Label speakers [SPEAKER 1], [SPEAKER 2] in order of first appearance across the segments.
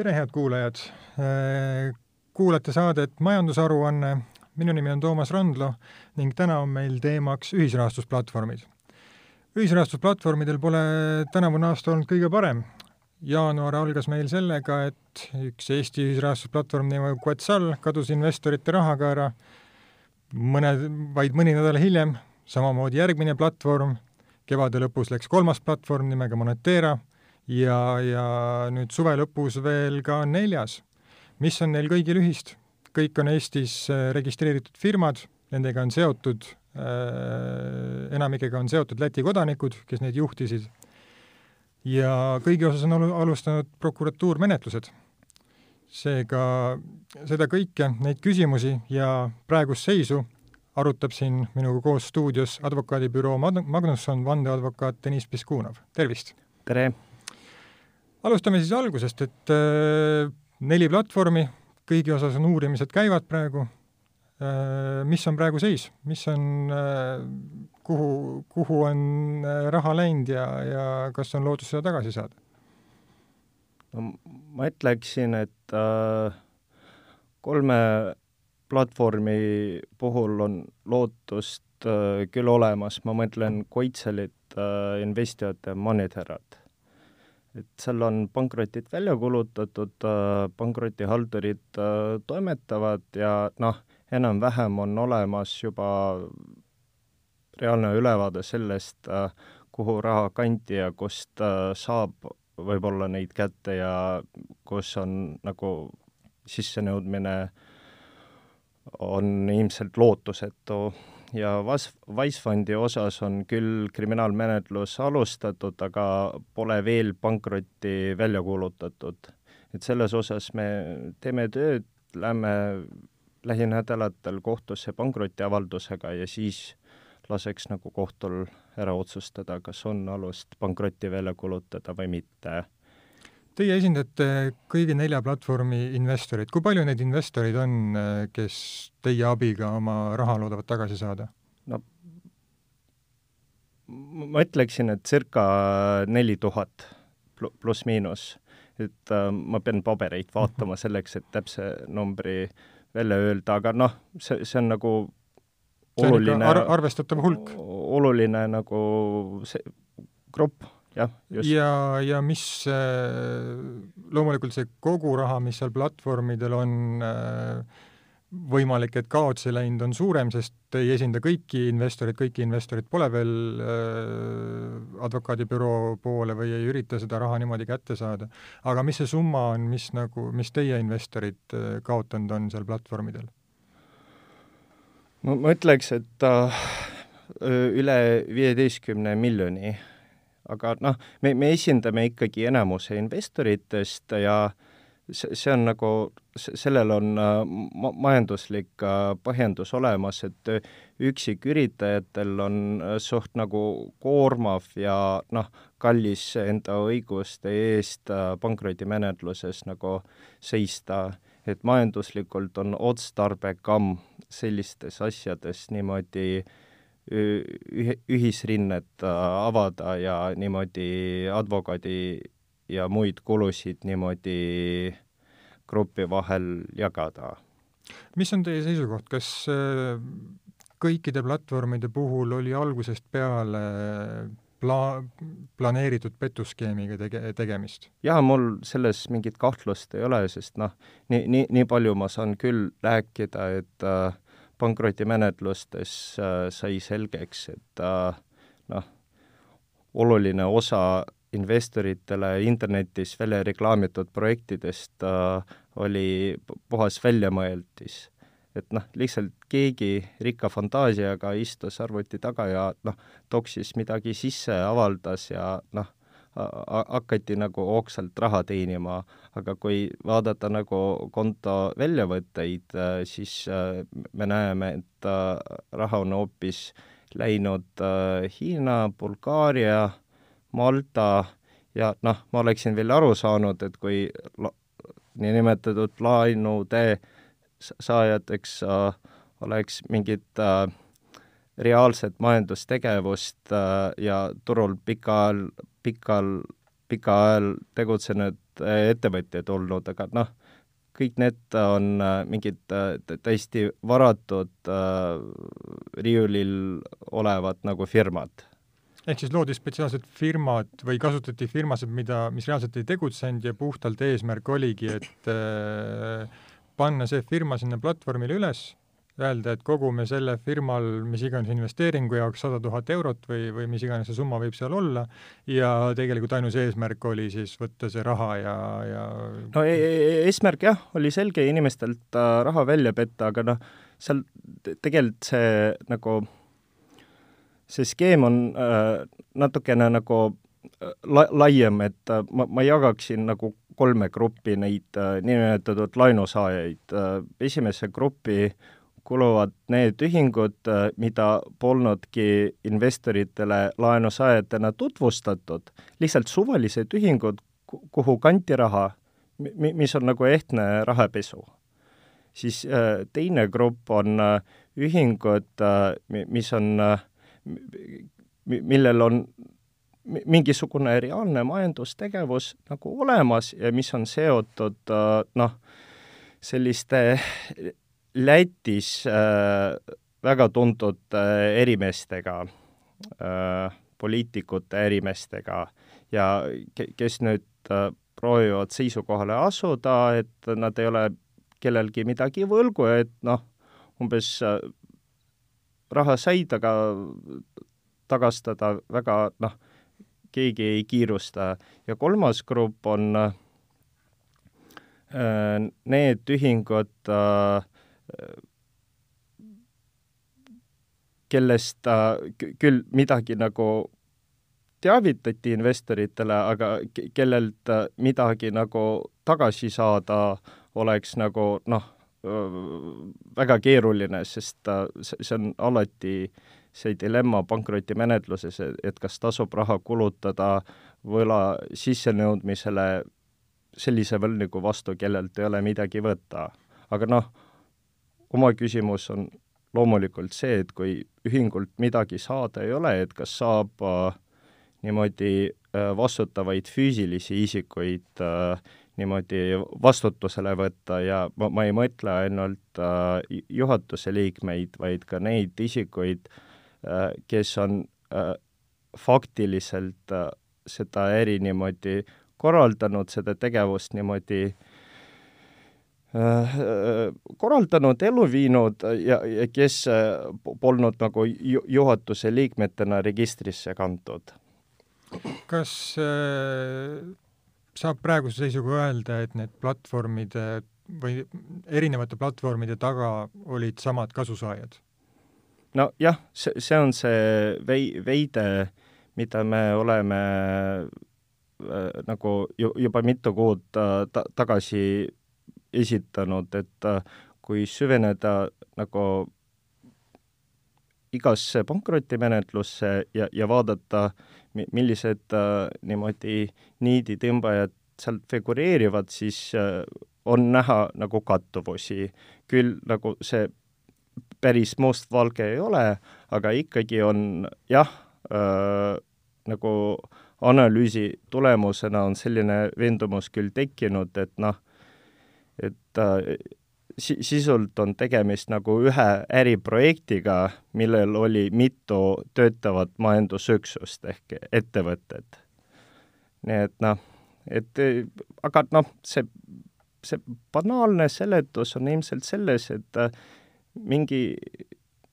[SPEAKER 1] tere, head kuulajad! Kuulate saadet Majandusaruanne, minu nimi on Toomas Randlo ning täna on meil teemaks ühisrahastusplatvormid. ühisrahastusplatvormidel pole tänavune aasta olnud kõige parem. jaanuar algas meil sellega, et üks Eesti ühisrahastusplatvorm nimega Quetzal kadus investorite rahaga ära, mõne, vaid mõni nädal hiljem samamoodi järgmine platvorm, kevade lõpus läks kolmas platvorm nimega Monetera ja, ja nüüd suve lõpus veel ka neljas. mis on neil kõigil ühist? kõik on Eestis äh, registreeritud firmad, nendega on seotud äh,, enamikega on seotud Läti kodanikud, kes neid juhtisid, ja kõigi osas on alustanud prokuratuur menetlused. seega seda kõike, neid küsimusi ja praegust seisu arutab siin minuga koos stuudios advokaadibüroo Magnusson vandeadvokaat Deniss Piskunov, tervist!
[SPEAKER 2] tere!
[SPEAKER 1] Alustame siis algusest, et äh, neli platvormi, kõigi osas on uurimised käivad praegu. Äh,, mis on praegu seis, mis on äh,, kuhu, kuhu on äh, raha läinud ja, ja kas on lootus seda tagasi saada?
[SPEAKER 2] no ma ütleksin, et äh, kolme platvormi puhul on lootust äh, küll olemas, ma mõtlen Koitselit äh,, Investiat ja Moneterat et seal on pankrotid välja kulutatud, äh, pankrotihaldurid äh, toimetavad ja noh, enam-vähem on olemas juba reaalne ülevaade sellest, äh, kuhu raha kanti ja kust saab võib-olla neid kätte ja kus on nagu sissenõudmine on ilmselt lootusetu ja Vas-, Wisefondi osas on küll kriminaalmenetlus alustatud, aga pole veel pankrotti välja kuulutatud. et selles osas me teeme tööd, lähme lähinädalatel kohtusse pankrotiavaldusega ja siis laseks nagu kohtul ära otsustada, kas on alust pankrotti välja kuulutada või mitte
[SPEAKER 1] Teie esindate kõigi nelja platvormi investoreid, kui palju neid investoreid on, kes teie abiga oma raha loodavad tagasi saada?
[SPEAKER 2] no ma ütleksin, et circa neli tuhat pluss-miinus, et äh, ma pean pabereid vaatama mhm. selleks, et täpse numbri välja öelda, aga noh, see, see on nagu oluline
[SPEAKER 1] ar arvestatav hulk.
[SPEAKER 2] oluline nagu see grupp jah, just.
[SPEAKER 1] ja, ja mis loomulikult see kogu raha, mis seal platvormidel on äh, võimalik, et kaotsi läinud on suurem, sest ei esinda kõiki investoreid, kõiki investorid pole veel äh, advokaadibüroo poole või ei ürita seda raha niimoodi kätte saada. aga mis see summa on, mis nagu, mis teie investorid äh, kaotanud on seal platvormidel?
[SPEAKER 2] ma, ma ütleks, et äh, üle viieteistkümne miljoni aga noh, me, me esindame ikkagi enamuse investoritest ja see, see on nagu, sellel on ma-, majanduslik põhjendus olemas, et üksiküritajatel on suht nagu koormav ja noh, kallis enda õiguste eest pankrotimenetluses nagu seista, et majanduslikult on otstarbekam sellistes asjades niimoodi äh, ühisrinnet äh, avada ja niimoodi advokaadi ja muid kulusid niimoodi grupi vahel jagada.
[SPEAKER 1] mis on teie seisukoht, kas äh, kõikide platvormide puhul oli algusest peale pla-, planeeritud petuskeemiga tege-, tegemist?
[SPEAKER 2] jaa, mul selles mingit kahtlust ei ole, sest noh, nii, nii, nii palju ma saan küll rääkida, et äh, pankrotimenetlustes äh, sai selgeks, et äh, noh, oluline osa investoritele internetis välja reklaamitud projektidest äh, oli puhas väljamõeldis. et noh, lihtsalt keegi rikka fantaasiaga istus arvuti taga ja noh, toksis midagi sisse, avaldas ja noh, hakati nagu hoogsalt raha teenima, aga kui vaadata nagu konto väljavõtteid, äh, siis äh, me näeme, et äh, raha on hoopis läinud Hiina, Bulgaaria, Malta ja noh, ma oleksin veel aru saanud, et kui niinimetatud laenude saajateks äh, oleks mingid äh, reaalset majandustegevust äh, ja turul pika ajal pikal, pika ajal tegutsenud ettevõtjaid olnud, aga noh, kõik need on mingid täiesti varatud riiulil olevad nagu firmad.
[SPEAKER 1] Ehk siis loodi spetsiaalsed firmad või kasutati firmasid, mida, mis reaalselt ei tegutsenud ja puhtalt eesmärk oligi, et äh, panna see firma sinna platvormile üles, öelda, et kogume selle firmal mis iganes investeeringu jaoks sada tuhat eurot või, või mis iganes see summa võib seal olla, ja tegelikult ainus eesmärk oli siis võtta see raha ja, ja
[SPEAKER 2] no e e eesmärk jah, oli selge inimestelt äh, raha välja petta, aga noh, seal tegelikult see nagu see skeem on äh, natukene nagu äh, la-, laiem, et äh, ma, ma jagaksin nagu kolme gruppi neid äh, niinimetatud laenusaajaid äh,. esimesse gruppi kuluvad need ühingud äh,, mida polnudki investoritele laenusaajatena tutvustatud, lihtsalt suvalised ühingud, kuhu kanti raha, mi-, mis on nagu ehtne rahapesu. siis äh, teine grupp on äh, ühingud mis on millel on mingisugune reaalne majandustegevus nagu olemas ja mis on seotud noh, selliste Lätis äh, väga tuntud äh, ärimeestega äh,, poliitikute ärimeestega ja ke-, kes nüüd äh, proovivad seisukohale asuda, et nad ei ole kellelgi midagi võlgu ja et noh, umbes äh, raha said, aga tagastada väga noh, keegi ei kiirusta. ja kolmas grupp on äh, need ühingud äh,, kellest äh, küll midagi nagu teavitati investoritele, aga kellelt midagi nagu tagasi saada oleks nagu noh, väga keeruline, sest see on alati see dilemma pankrotimenetluses, et kas tasub raha kulutada võla sissenõudmisele sellise võlgniku vastu, kellelt ei ole midagi võtta. aga noh, oma küsimus on loomulikult see, et kui ühingult midagi saada ei ole, et kas saab äh, niimoodi äh, vastutavaid füüsilisi isikuid äh, niimoodi vastutusele võtta ja ma, ma ei mõtle ainult äh, juhatuse liikmeid, vaid ka neid isikuid äh,, kes on äh, faktiliselt äh, seda äri niimoodi korraldanud, seda tegevust niimoodi äh, korraldanud, ellu viinud ja, ja kes äh, polnud nagu ju, juhatuse liikmetena registrisse kantud.
[SPEAKER 1] kas äh saab praeguse seisuga öelda, et need platvormide või erinevate platvormide taga olid samad kasusaajad?
[SPEAKER 2] nojah, see, see on see vei-, veide, mida me oleme äh, nagu ju, juba mitu kuud äh, ta-, tagasi esitanud, et äh, kui süveneda nagu igasse pankrotimenetlusse ja, ja vaadata, millised äh, niimoodi niiditõmbajad sealt figureerivad, siis äh, on näha nagu kattuvusi. küll nagu see päris mustvalge ei ole, aga ikkagi on jah äh,, nagu analüüsi tulemusena on selline veendumus küll tekkinud, et noh, et äh, si-, sisult on tegemist nagu ühe äriprojektiga, millel oli mitu töötavat majandusüksust ehk ettevõtet. nii et noh, et aga noh, see, see banaalne seletus on ilmselt selles, et mingi,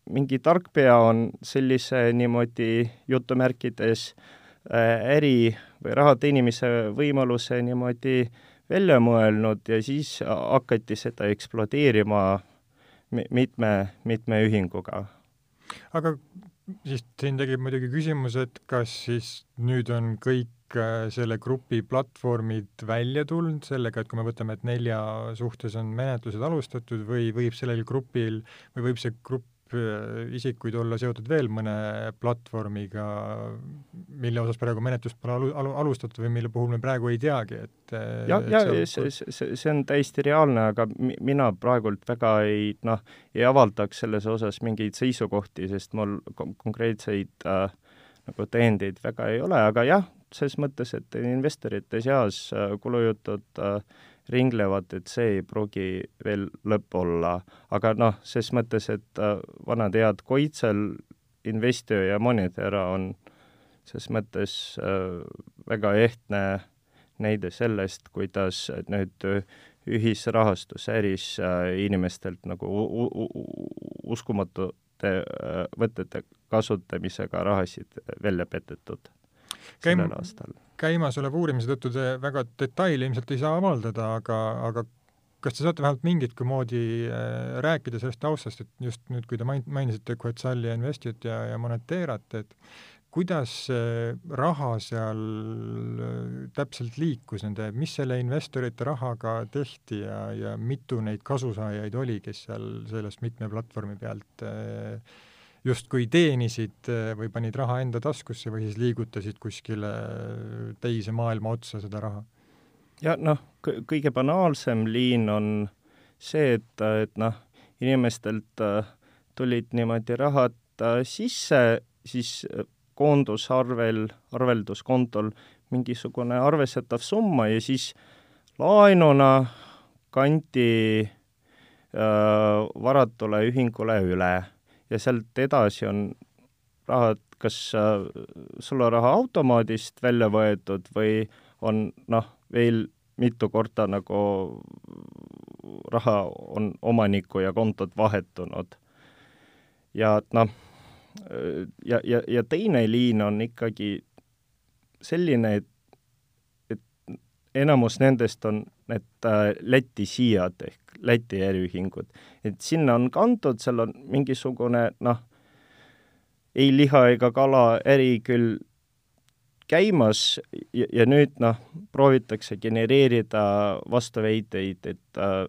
[SPEAKER 2] mingi tarkpea on sellise niimoodi jutumärkides äri või raha teenimise võimaluse niimoodi äh, välja mõelnud ja siis hakati seda ekspluateerima mitme, mitme ühinguga.
[SPEAKER 1] aga siis siin tekib muidugi küsimus, et kas siis nüüd on kõik äh, selle grupi platvormid välja tulnud sellega, et kui me võtame, et nelja suhtes on menetlused alustatud või võib sellel grupil või võib see grupp isikuid olla seotud veel mõne platvormiga, mille osas praegu menetlust pole alu-, alu-, alustatud või mille puhul me praegu ei teagi, et
[SPEAKER 2] jah, ja, ja see, see, see, on täiesti reaalne, aga mi-, mina praegult väga ei noh, ei avaldaks selles osas mingeid seisukohti, sest mul kon-, konkreetseid äh, nagu tõendeid väga ei ole, aga jah, ses mõttes, et investorite seas kulujutud äh, ringlevad, et see ei pruugi veel lõpp olla. aga noh, ses mõttes, et äh, vanad head Koitsel, Investio ja Monetera on ses mõttes äh, väga ehtne näide sellest, kuidas nüüd ühisrahastusäris äh, inimestelt nagu uskumatute võtete kasutamisega rahasid välja petetud Käim, sellel aastal.
[SPEAKER 1] käimasoleva uurimise tõttu te väga detaili ilmselt ei saa avaldada, aga, aga kas te saate vähemalt mingitki moodi äh, rääkida sellest taustast, et just nüüd, kui te main-, mainisite Quetzali Investiot ja, ja Moneterat, et kuidas raha seal äh, täpselt liikus, nende, mis selle investorite rahaga tehti ja, ja mitu neid kasusaajaid oli, kes seal sellest mitme platvormi pealt äh, justkui teenisid äh, või panid raha enda taskusse või siis liigutasid kuskile teise maailma otsa seda raha?
[SPEAKER 2] ja noh, kõige banaalsem liin on see, et, et noh, inimestelt tulid niimoodi rahad sisse, siis koondusarvel, arvelduskontol mingisugune arvestatav summa ja siis laenuna kanti äh, varatule ühingule üle ja sealt edasi on rahad kas äh, sularaha automaadist välja võetud või on noh, veel mitu korda nagu raha on omaniku ja kontot vahetunud. ja noh ja, ja, ja teine liin on ikkagi selline, et, et enamus nendest on need äh, Läti siiad ehk Läti äriühingud. et sinna on kantud, seal on mingisugune noh, ei liha ega kala äri küll käimas ja, ja nüüd noh, proovitakse genereerida vastuväiteid, et äh,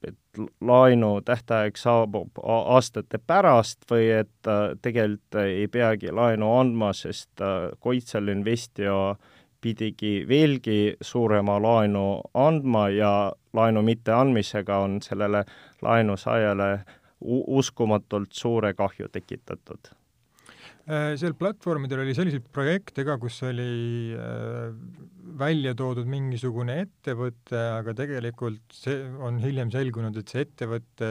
[SPEAKER 2] et laenu tähtaeg saabub aastate pärast või et äh, tegelikult ei peagi laenu andma, sest äh, Koitsel Investio pidigi veelgi suurema laenu andma ja laenu mitteandmisega on sellele laenusaajale uskumatult suure kahju tekitatud.
[SPEAKER 1] Äh, seal platvormidel oli selliseid projekte ka, kus oli äh, välja toodud mingisugune ettevõte, aga tegelikult see on hiljem selgunud, et see ettevõtte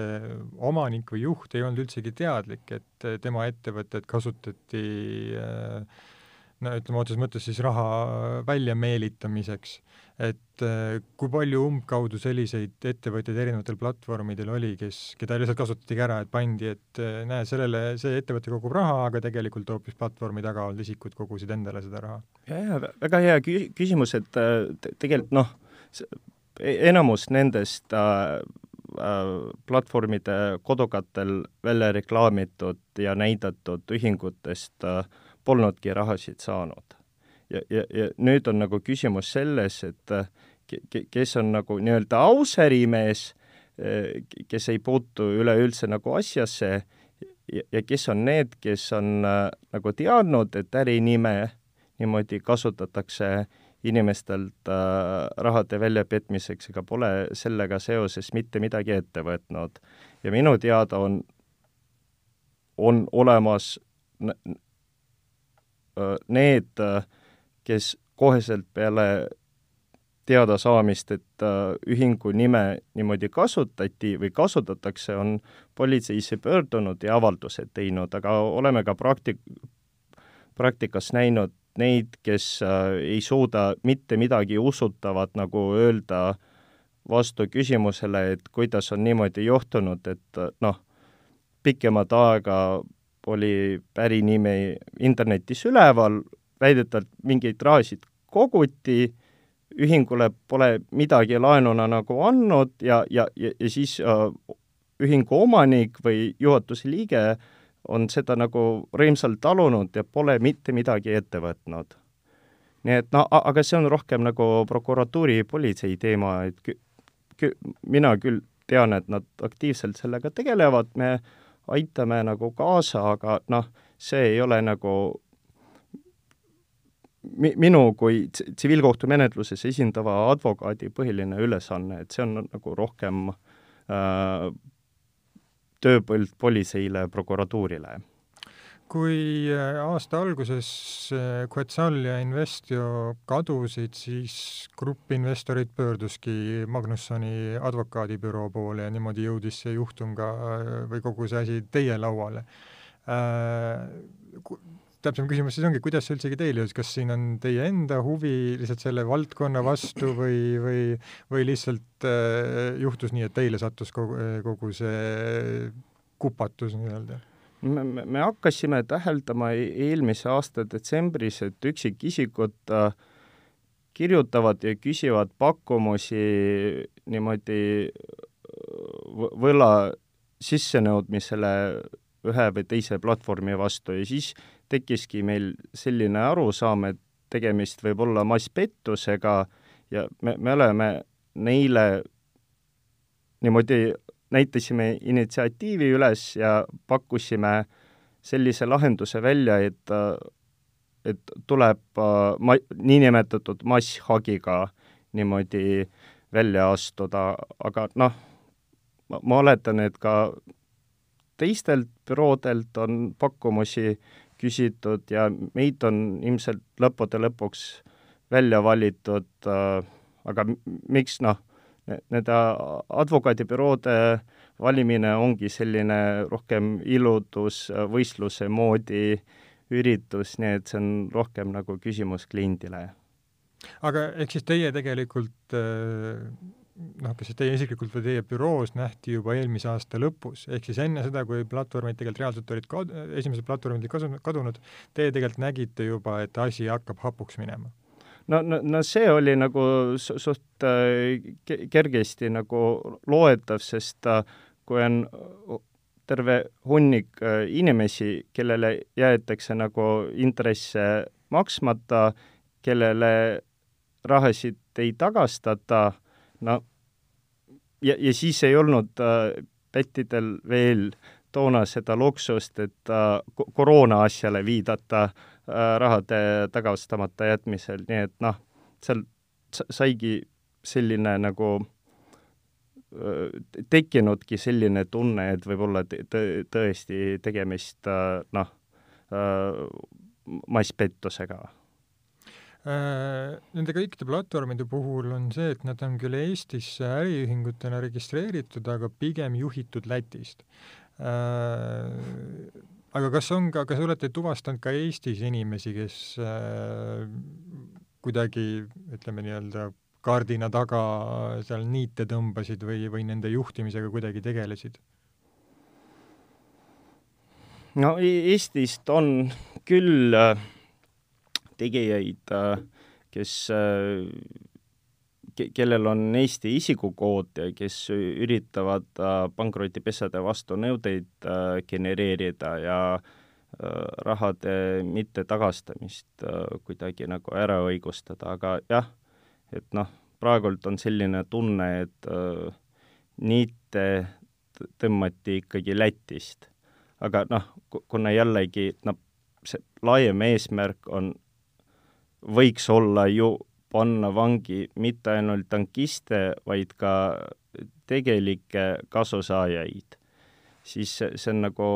[SPEAKER 1] omanik või juht ei olnud üldsegi teadlik, et tema ettevõtet kasutati äh, no ütleme otseses mõttes siis raha väljameelitamiseks et äh, kui palju umbkaudu selliseid ettevõtjaid erinevatel platvormidel oli, kes, keda lihtsalt kasutatigi ära, et pandi, et äh, näe, sellele, see ettevõte kogub raha, aga tegelikult hoopis platvormi taga olnud isikud kogusid endale seda raha?
[SPEAKER 2] ja, ja väga hea kü-, küsimus, et äh, tegelikult noh, e-, enamus nendest äh, platvormide kodukatel välja reklaamitud ja näidatud ühingutest äh, polnudki rahasid saanud ja, ja, ja nüüd on nagu küsimus selles, et ke-, kes on nagu nii-öelda aus ärimees, kes ei puutu üleüldse nagu asjasse ja, ja kes on need, kes on äh, nagu teadnud, et ärinime niimoodi kasutatakse inimestelt äh, rahade väljapetmiseks, ega pole sellega seoses mitte midagi ette võtnud. ja minu teada on, on olemas need kes koheselt peale teadasaamist, et ühingu nime niimoodi kasutati või kasutatakse, on politseisse pöördunud ja avaldused teinud, aga oleme ka praktik-, praktikas näinud neid, kes ei suuda mitte midagi usutavat nagu öelda vastu küsimusele, et kuidas on niimoodi juhtunud, et noh, pikemat aega oli pärinimi internetis üleval, väidetavalt mingeid rahasid koguti, ühingule pole midagi laenuna nagu andnud ja, ja, ja, ja siis äh, ühingu omanik või juhatuse liige on seda nagu rõõmsalt talunud ja pole mitte midagi ette võtnud. nii et no aga see on rohkem nagu prokuratuuri, politsei teema, et kü-, kü-, mina küll tean, et nad aktiivselt sellega tegelevad, me aitame nagu kaasa, aga noh, see ei ole nagu mi-, minu kui tsiviilkohtumenetluses esindava advokaadi põhiline ülesanne, et see on nagu rohkem äh, tööpõld politseile, prokuratuurile.
[SPEAKER 1] Kui äh, aasta alguses äh, Quetzal ja Investio kadusid, siis grupp investoreid pöörduski Magnussoni advokaadibüroo poole ja niimoodi jõudis see juhtum ka äh, või kogu see asi teie lauale täpsem küsimus siis ongi, kuidas see üldsegi teile jõudis, kas siin on teie enda huvi lihtsalt selle valdkonna vastu või, või, või lihtsalt äh, juhtus nii, et teile sattus kogu, kogu see kupatus nii-öelda?
[SPEAKER 2] Me, me, me hakkasime täheldama e-, eelmise aasta detsembris, et üksikisikud äh, kirjutavad ja küsivad pakkumusi niimoodi äh, võla sissenõudmisele ühe või teise platvormi vastu ja siis tekkiski meil selline arusaam, et tegemist võib olla masspettusega ja me, me oleme neile niimoodi näitasime initsiatiivi üles ja pakkusime sellise lahenduse välja, et, et tuleb ma-, niinimetatud masshagiga niimoodi välja astuda, aga noh, ma oletan, et ka teistelt büroodelt on pakkumusi küsitud ja meid on ilmselt lõppude lõpuks välja valitud aga miks noh, nende advokaadibüroode valimine ongi selline rohkem iludusvõistluse moodi üritus, nii et see on rohkem nagu küsimus kliendile.
[SPEAKER 1] aga ehk siis teie tegelikult noh, kas siis teie isiklikult või teie büroos nähti juba eelmise aasta lõpus, ehk siis enne seda, kui platvormid tegelikult reaalselt olid kad-, esimesed platvormid olid kadunud, teie tegelikult nägite juba, et asi hakkab hapuks minema?
[SPEAKER 2] No, no, no see oli nagu su suht äh, kergesti nagu loetav, sest äh, kui on terve hunnik äh, inimesi, kellele jäetakse nagu intresse maksmata, kellele rahasid ei tagastata, no ja, ja siis ei olnud äh, pättidel veel toona seda luksust, et äh, koroona asjale viidata. äh, rahade tagastamata jätmisel, nii et noh, seal saigi selline nagu äh, tekkinudki selline tunne, et võib-olla tõesti tegemist äh, noh, äh, masspettusega
[SPEAKER 1] Äh, nende kõikide platvormide puhul on see, et nad on küll Eestis äriühingutena registreeritud, aga pigem juhitud Lätist. Aga kas on ka, kas olete tuvastanud ka Eestis inimesi, kes äh, kuidagi ütleme nii-öelda kardina taga seal niite tõmbasid või, või nende juhtimisega kuidagi tegelesid?
[SPEAKER 2] no e-, Eestist on küll äh tegijaid, äh, kes, äh, kellel on Eesti isikukood kes üritavad äh, pankrotipesade vastu nõudeid genereerida ja rahade mittetagastamist kuidagi nagu ära õigustada, aga jah, et noh, praegult on selline tunne, et niite tõmmati ikkagi Lätist. aga noh, kuna jällegi noh, see laiem eesmärk on võiks olla ju panna vangi mitte ainult tankiste, vaid ka tegelikke kasusaajaid, siis see on nagu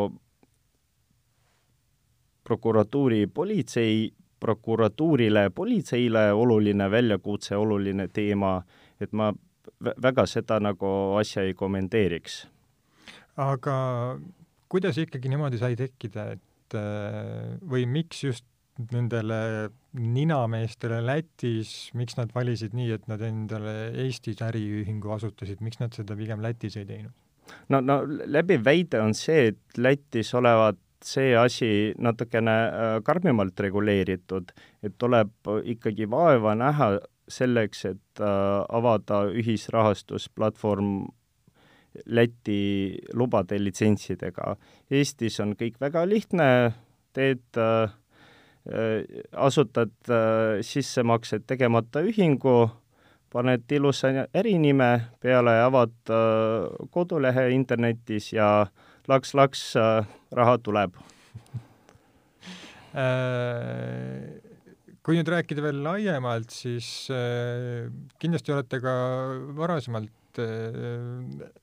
[SPEAKER 2] prokuratuuri, politsei, prokuratuurile, politseile oluline väljakutse, oluline teema, et ma väga seda nagu asja ei kommenteeriks.
[SPEAKER 1] aga kuidas ikkagi niimoodi sai tekkida, et või miks just nendele ninameestele Lätis, miks nad valisid nii, et nad endale Eestis äriühingu asutasid, miks nad seda pigem Lätis ei teinud?
[SPEAKER 2] no, no läbiv väide on see, et Lätis olevat see asi natukene äh, karmimalt reguleeritud, et tuleb ikkagi vaeva näha selleks, et äh, avada ühisrahastusplatvorm Läti lubade litsentsidega. Eestis on kõik väga lihtne, teed äh, Äh, asutad äh, sissemaksed tegemata ühingu, paned ilusa ärinime peale, avad äh, kodulehe internetis ja laks-laks, raha tuleb.
[SPEAKER 1] Kui nüüd rääkida veel laiemalt, siis kindlasti olete ka varasemalt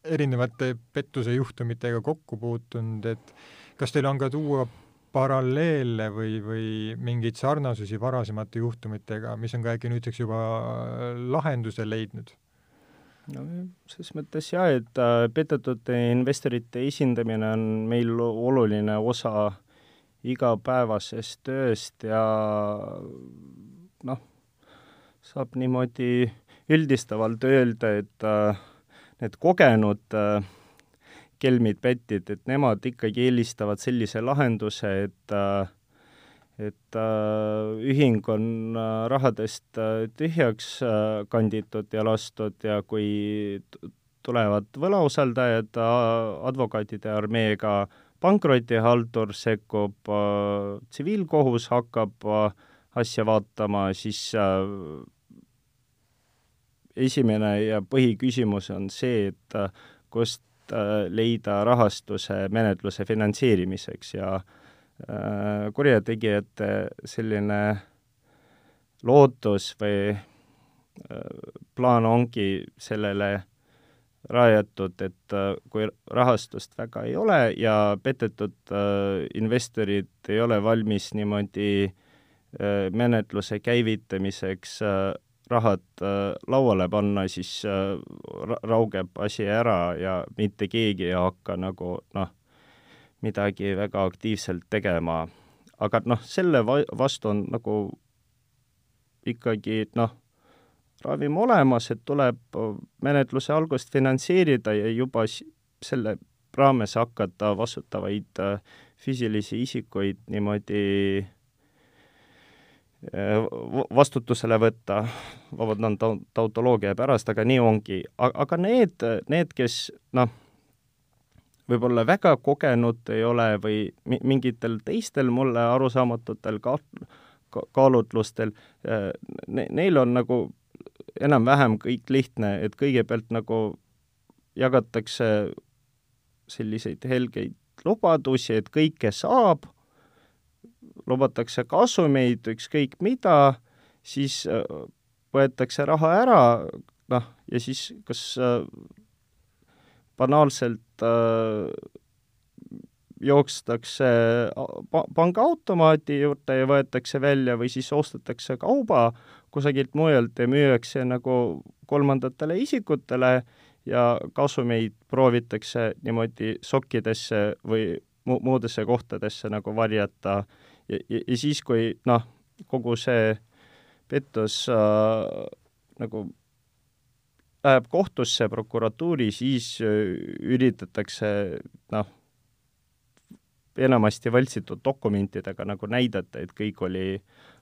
[SPEAKER 1] erinevate pettuse juhtumitega kokku puutunud, et kas teil on ka tuua paralleele või, või mingeid sarnasusi varasemate juhtumitega, mis on ka äkki nüüdseks juba lahenduse leidnud?
[SPEAKER 2] no selles mõttes jah, et äh, petetud investorite esindamine on meil oluline osa igapäevasest tööst ja noh, saab niimoodi üldistavalt öelda, et äh, need kogenud äh, kelmid petid, et nemad ikkagi eelistavad sellise lahenduse, et äh, et äh, ühing on äh, rahadest äh, tühjaks äh, kanditud ja lastud ja kui tulevad võlausaldajad äh, advokaatide armeega, pankrotihaldur sekkub äh,, tsiviilkohus hakkab äh, asja vaatama, siis äh, esimene ja põhiküsimus on see, et äh, kust leida rahastuse menetluse finantseerimiseks ja äh, kurjategijate selline lootus või äh, plaan ongi sellele rajatud, et kui rahastust väga ei ole ja petetud investorid ei ole valmis niimoodi menetluse käivitamiseks rahad äh, lauale panna, siis äh, raugeb asi ära ja mitte keegi ei hakka nagu noh, midagi väga aktiivselt tegema. aga noh, selle va-, vastu on nagu ikkagi noh, ravim olemas, et tuleb menetluse algust finantseerida ja juba selle raames hakata vastutavaid äh, füüsilisi isikuid niimoodi Äh, vastutusele võtta, vabandan ta-, tautoloogia pärast, aga nii ongi. aga need, need, kes noh, võib-olla väga kogenud ei ole või mingitel teistel mulle arusaamatutel ka-, kaalutlustel äh, ne,, neil on nagu enam-vähem kõik lihtne, et kõigepealt nagu jagatakse selliseid helgeid lubadusi, et kõike saab lubatakse kasumeid, ükskõik mida, siis äh, võetakse raha ära, noh, ja siis kas äh, banaalselt äh, jookstakse pa-, pangaautomaadi juurde ja võetakse välja või siis ostetakse kauba kusagilt mujalt ja müüakse nagu kolmandatele isikutele ja kasumeid proovitakse niimoodi sokkidesse või mu-, muudesse kohtadesse nagu varjata ja, ja, ja siis, kui noh, kogu see pettus äh, nagu läheb kohtusse, prokuratuuri, siis äh, üritatakse noh, enamasti võltsitud dokumentidega nagu näidata, et kõik oli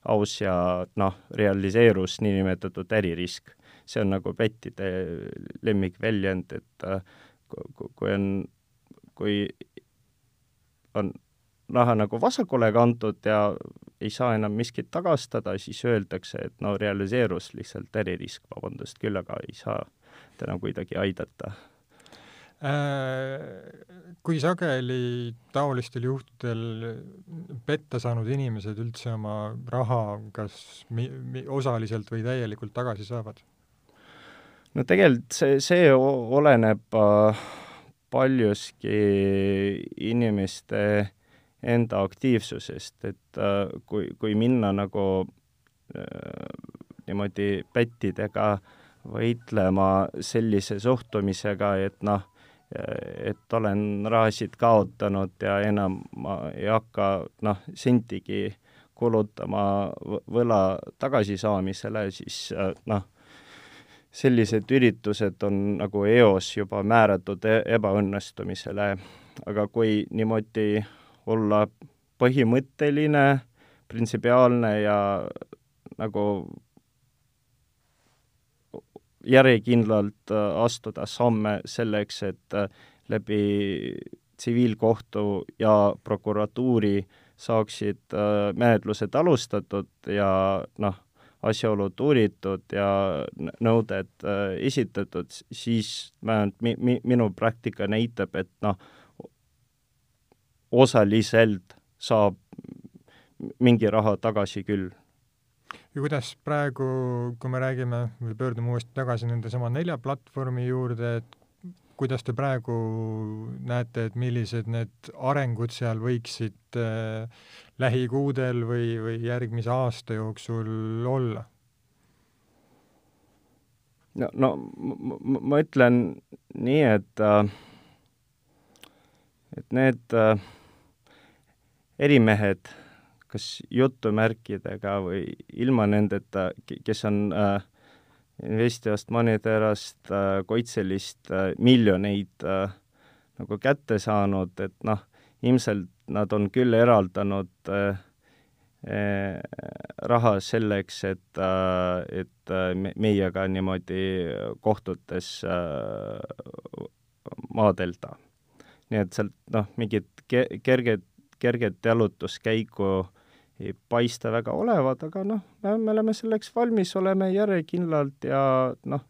[SPEAKER 2] aus ja noh, realiseerus niinimetatud äririsk. see on nagu pettide lemmikväljend, et äh, kui on, kui on raha nagu vasakule kantud ja ei saa enam miskit tagastada, siis öeldakse, et no realiseerus lihtsalt äririsk, vabandust küll, aga ei saa täna kuidagi aidata
[SPEAKER 1] äh, kui sageli taolistel juhtudel petta saanud inimesed üldse oma raha kas mi-, mi-, osaliselt või täielikult tagasi saavad?
[SPEAKER 2] no tegelikult see, see oleneb äh, paljuski inimeste enda aktiivsusest, et äh, kui, kui minna nagu äh, niimoodi pättidega võitlema sellise suhtumisega, et noh, et olen rahasid kaotanud ja enam ma ei hakka noh, sentigi kulutama võla tagasisaamisele, siis äh, noh, sellised üritused on nagu eos juba määratud e-, ebaõnnestumisele, aga kui niimoodi olla põhimõtteline, printsipiaalne ja nagu järjekindlalt äh, astuda samme selleks, et äh, läbi tsiviilkohtu ja prokuratuuri saaksid äh, menetlused alustatud ja noh, asjaolud uuritud ja nõuded esitatud, siis vähemalt mi-, mi-, minu praktika näitab, et noh, osaliselt saab mingi raha tagasi küll.
[SPEAKER 1] ja kuidas praegu, kui me räägime või pöördume uuesti tagasi nendesama nelja platvormi juurde, et kuidas te praegu näete, et millised need arengud seal võiksid äh, lähikuudel või, või järgmise aasta jooksul olla?
[SPEAKER 2] no, no ma, ma ütlen nii, et äh, et need äh, erimehed, kas jutumärkidega või ilma nendeta, kes on äh, Investiast, Moniterast, äh, Koitselist äh, miljoneid äh, nagu kätte saanud, et noh, ilmselt nad on küll eraldanud raha selleks, et, et meiega niimoodi kohtutes maadelda. nii et sealt noh, mingit kerget, kerget jalutuskäiku ei paista väga olevat, aga noh, me oleme selleks valmis, oleme järjekindlalt ja noh,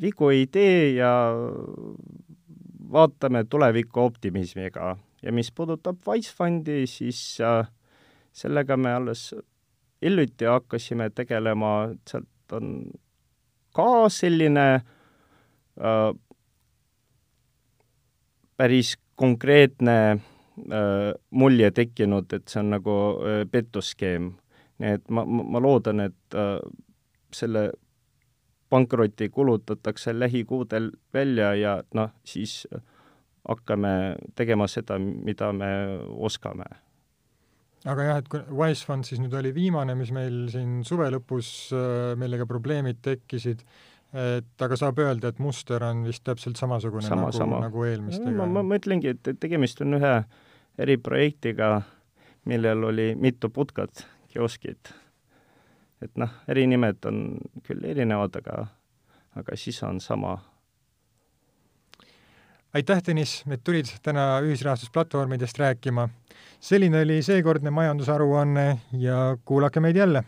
[SPEAKER 2] vigu ei tee ja vaatame tulevikku optimismiga. ja mis puudutab Wise Fundi, siis äh, sellega me alles hiljuti hakkasime tegelema, sealt on ka selline äh, päris konkreetne mulje tekkinud, et see on nagu äh, pettusskeem. nii et ma, ma, ma loodan, et äh, selle pankroti kulutatakse lähikuudel välja ja noh, siis hakkame tegema seda, mida me oskame.
[SPEAKER 1] aga jah, et kui Wise Fund siis nüüd oli viimane, mis meil siin suve lõpus, äh, millega probleemid tekkisid, et aga saab öelda, et muster on vist täpselt samasugune
[SPEAKER 2] sama,
[SPEAKER 1] nagu,
[SPEAKER 2] sama.
[SPEAKER 1] nagu eelmistega?
[SPEAKER 2] ma, ma mõtlengi, et tegemist on ühe eriprojektiga, millel oli mitu putkat, kioskit. et noh, erinimed on küll erinevad, aga, aga sisu on sama.
[SPEAKER 1] aitäh, Tõnis, et tulid täna ühisrahastusplatvormidest rääkima. selline oli seekordne majandusaruanne ja kuulake meid jälle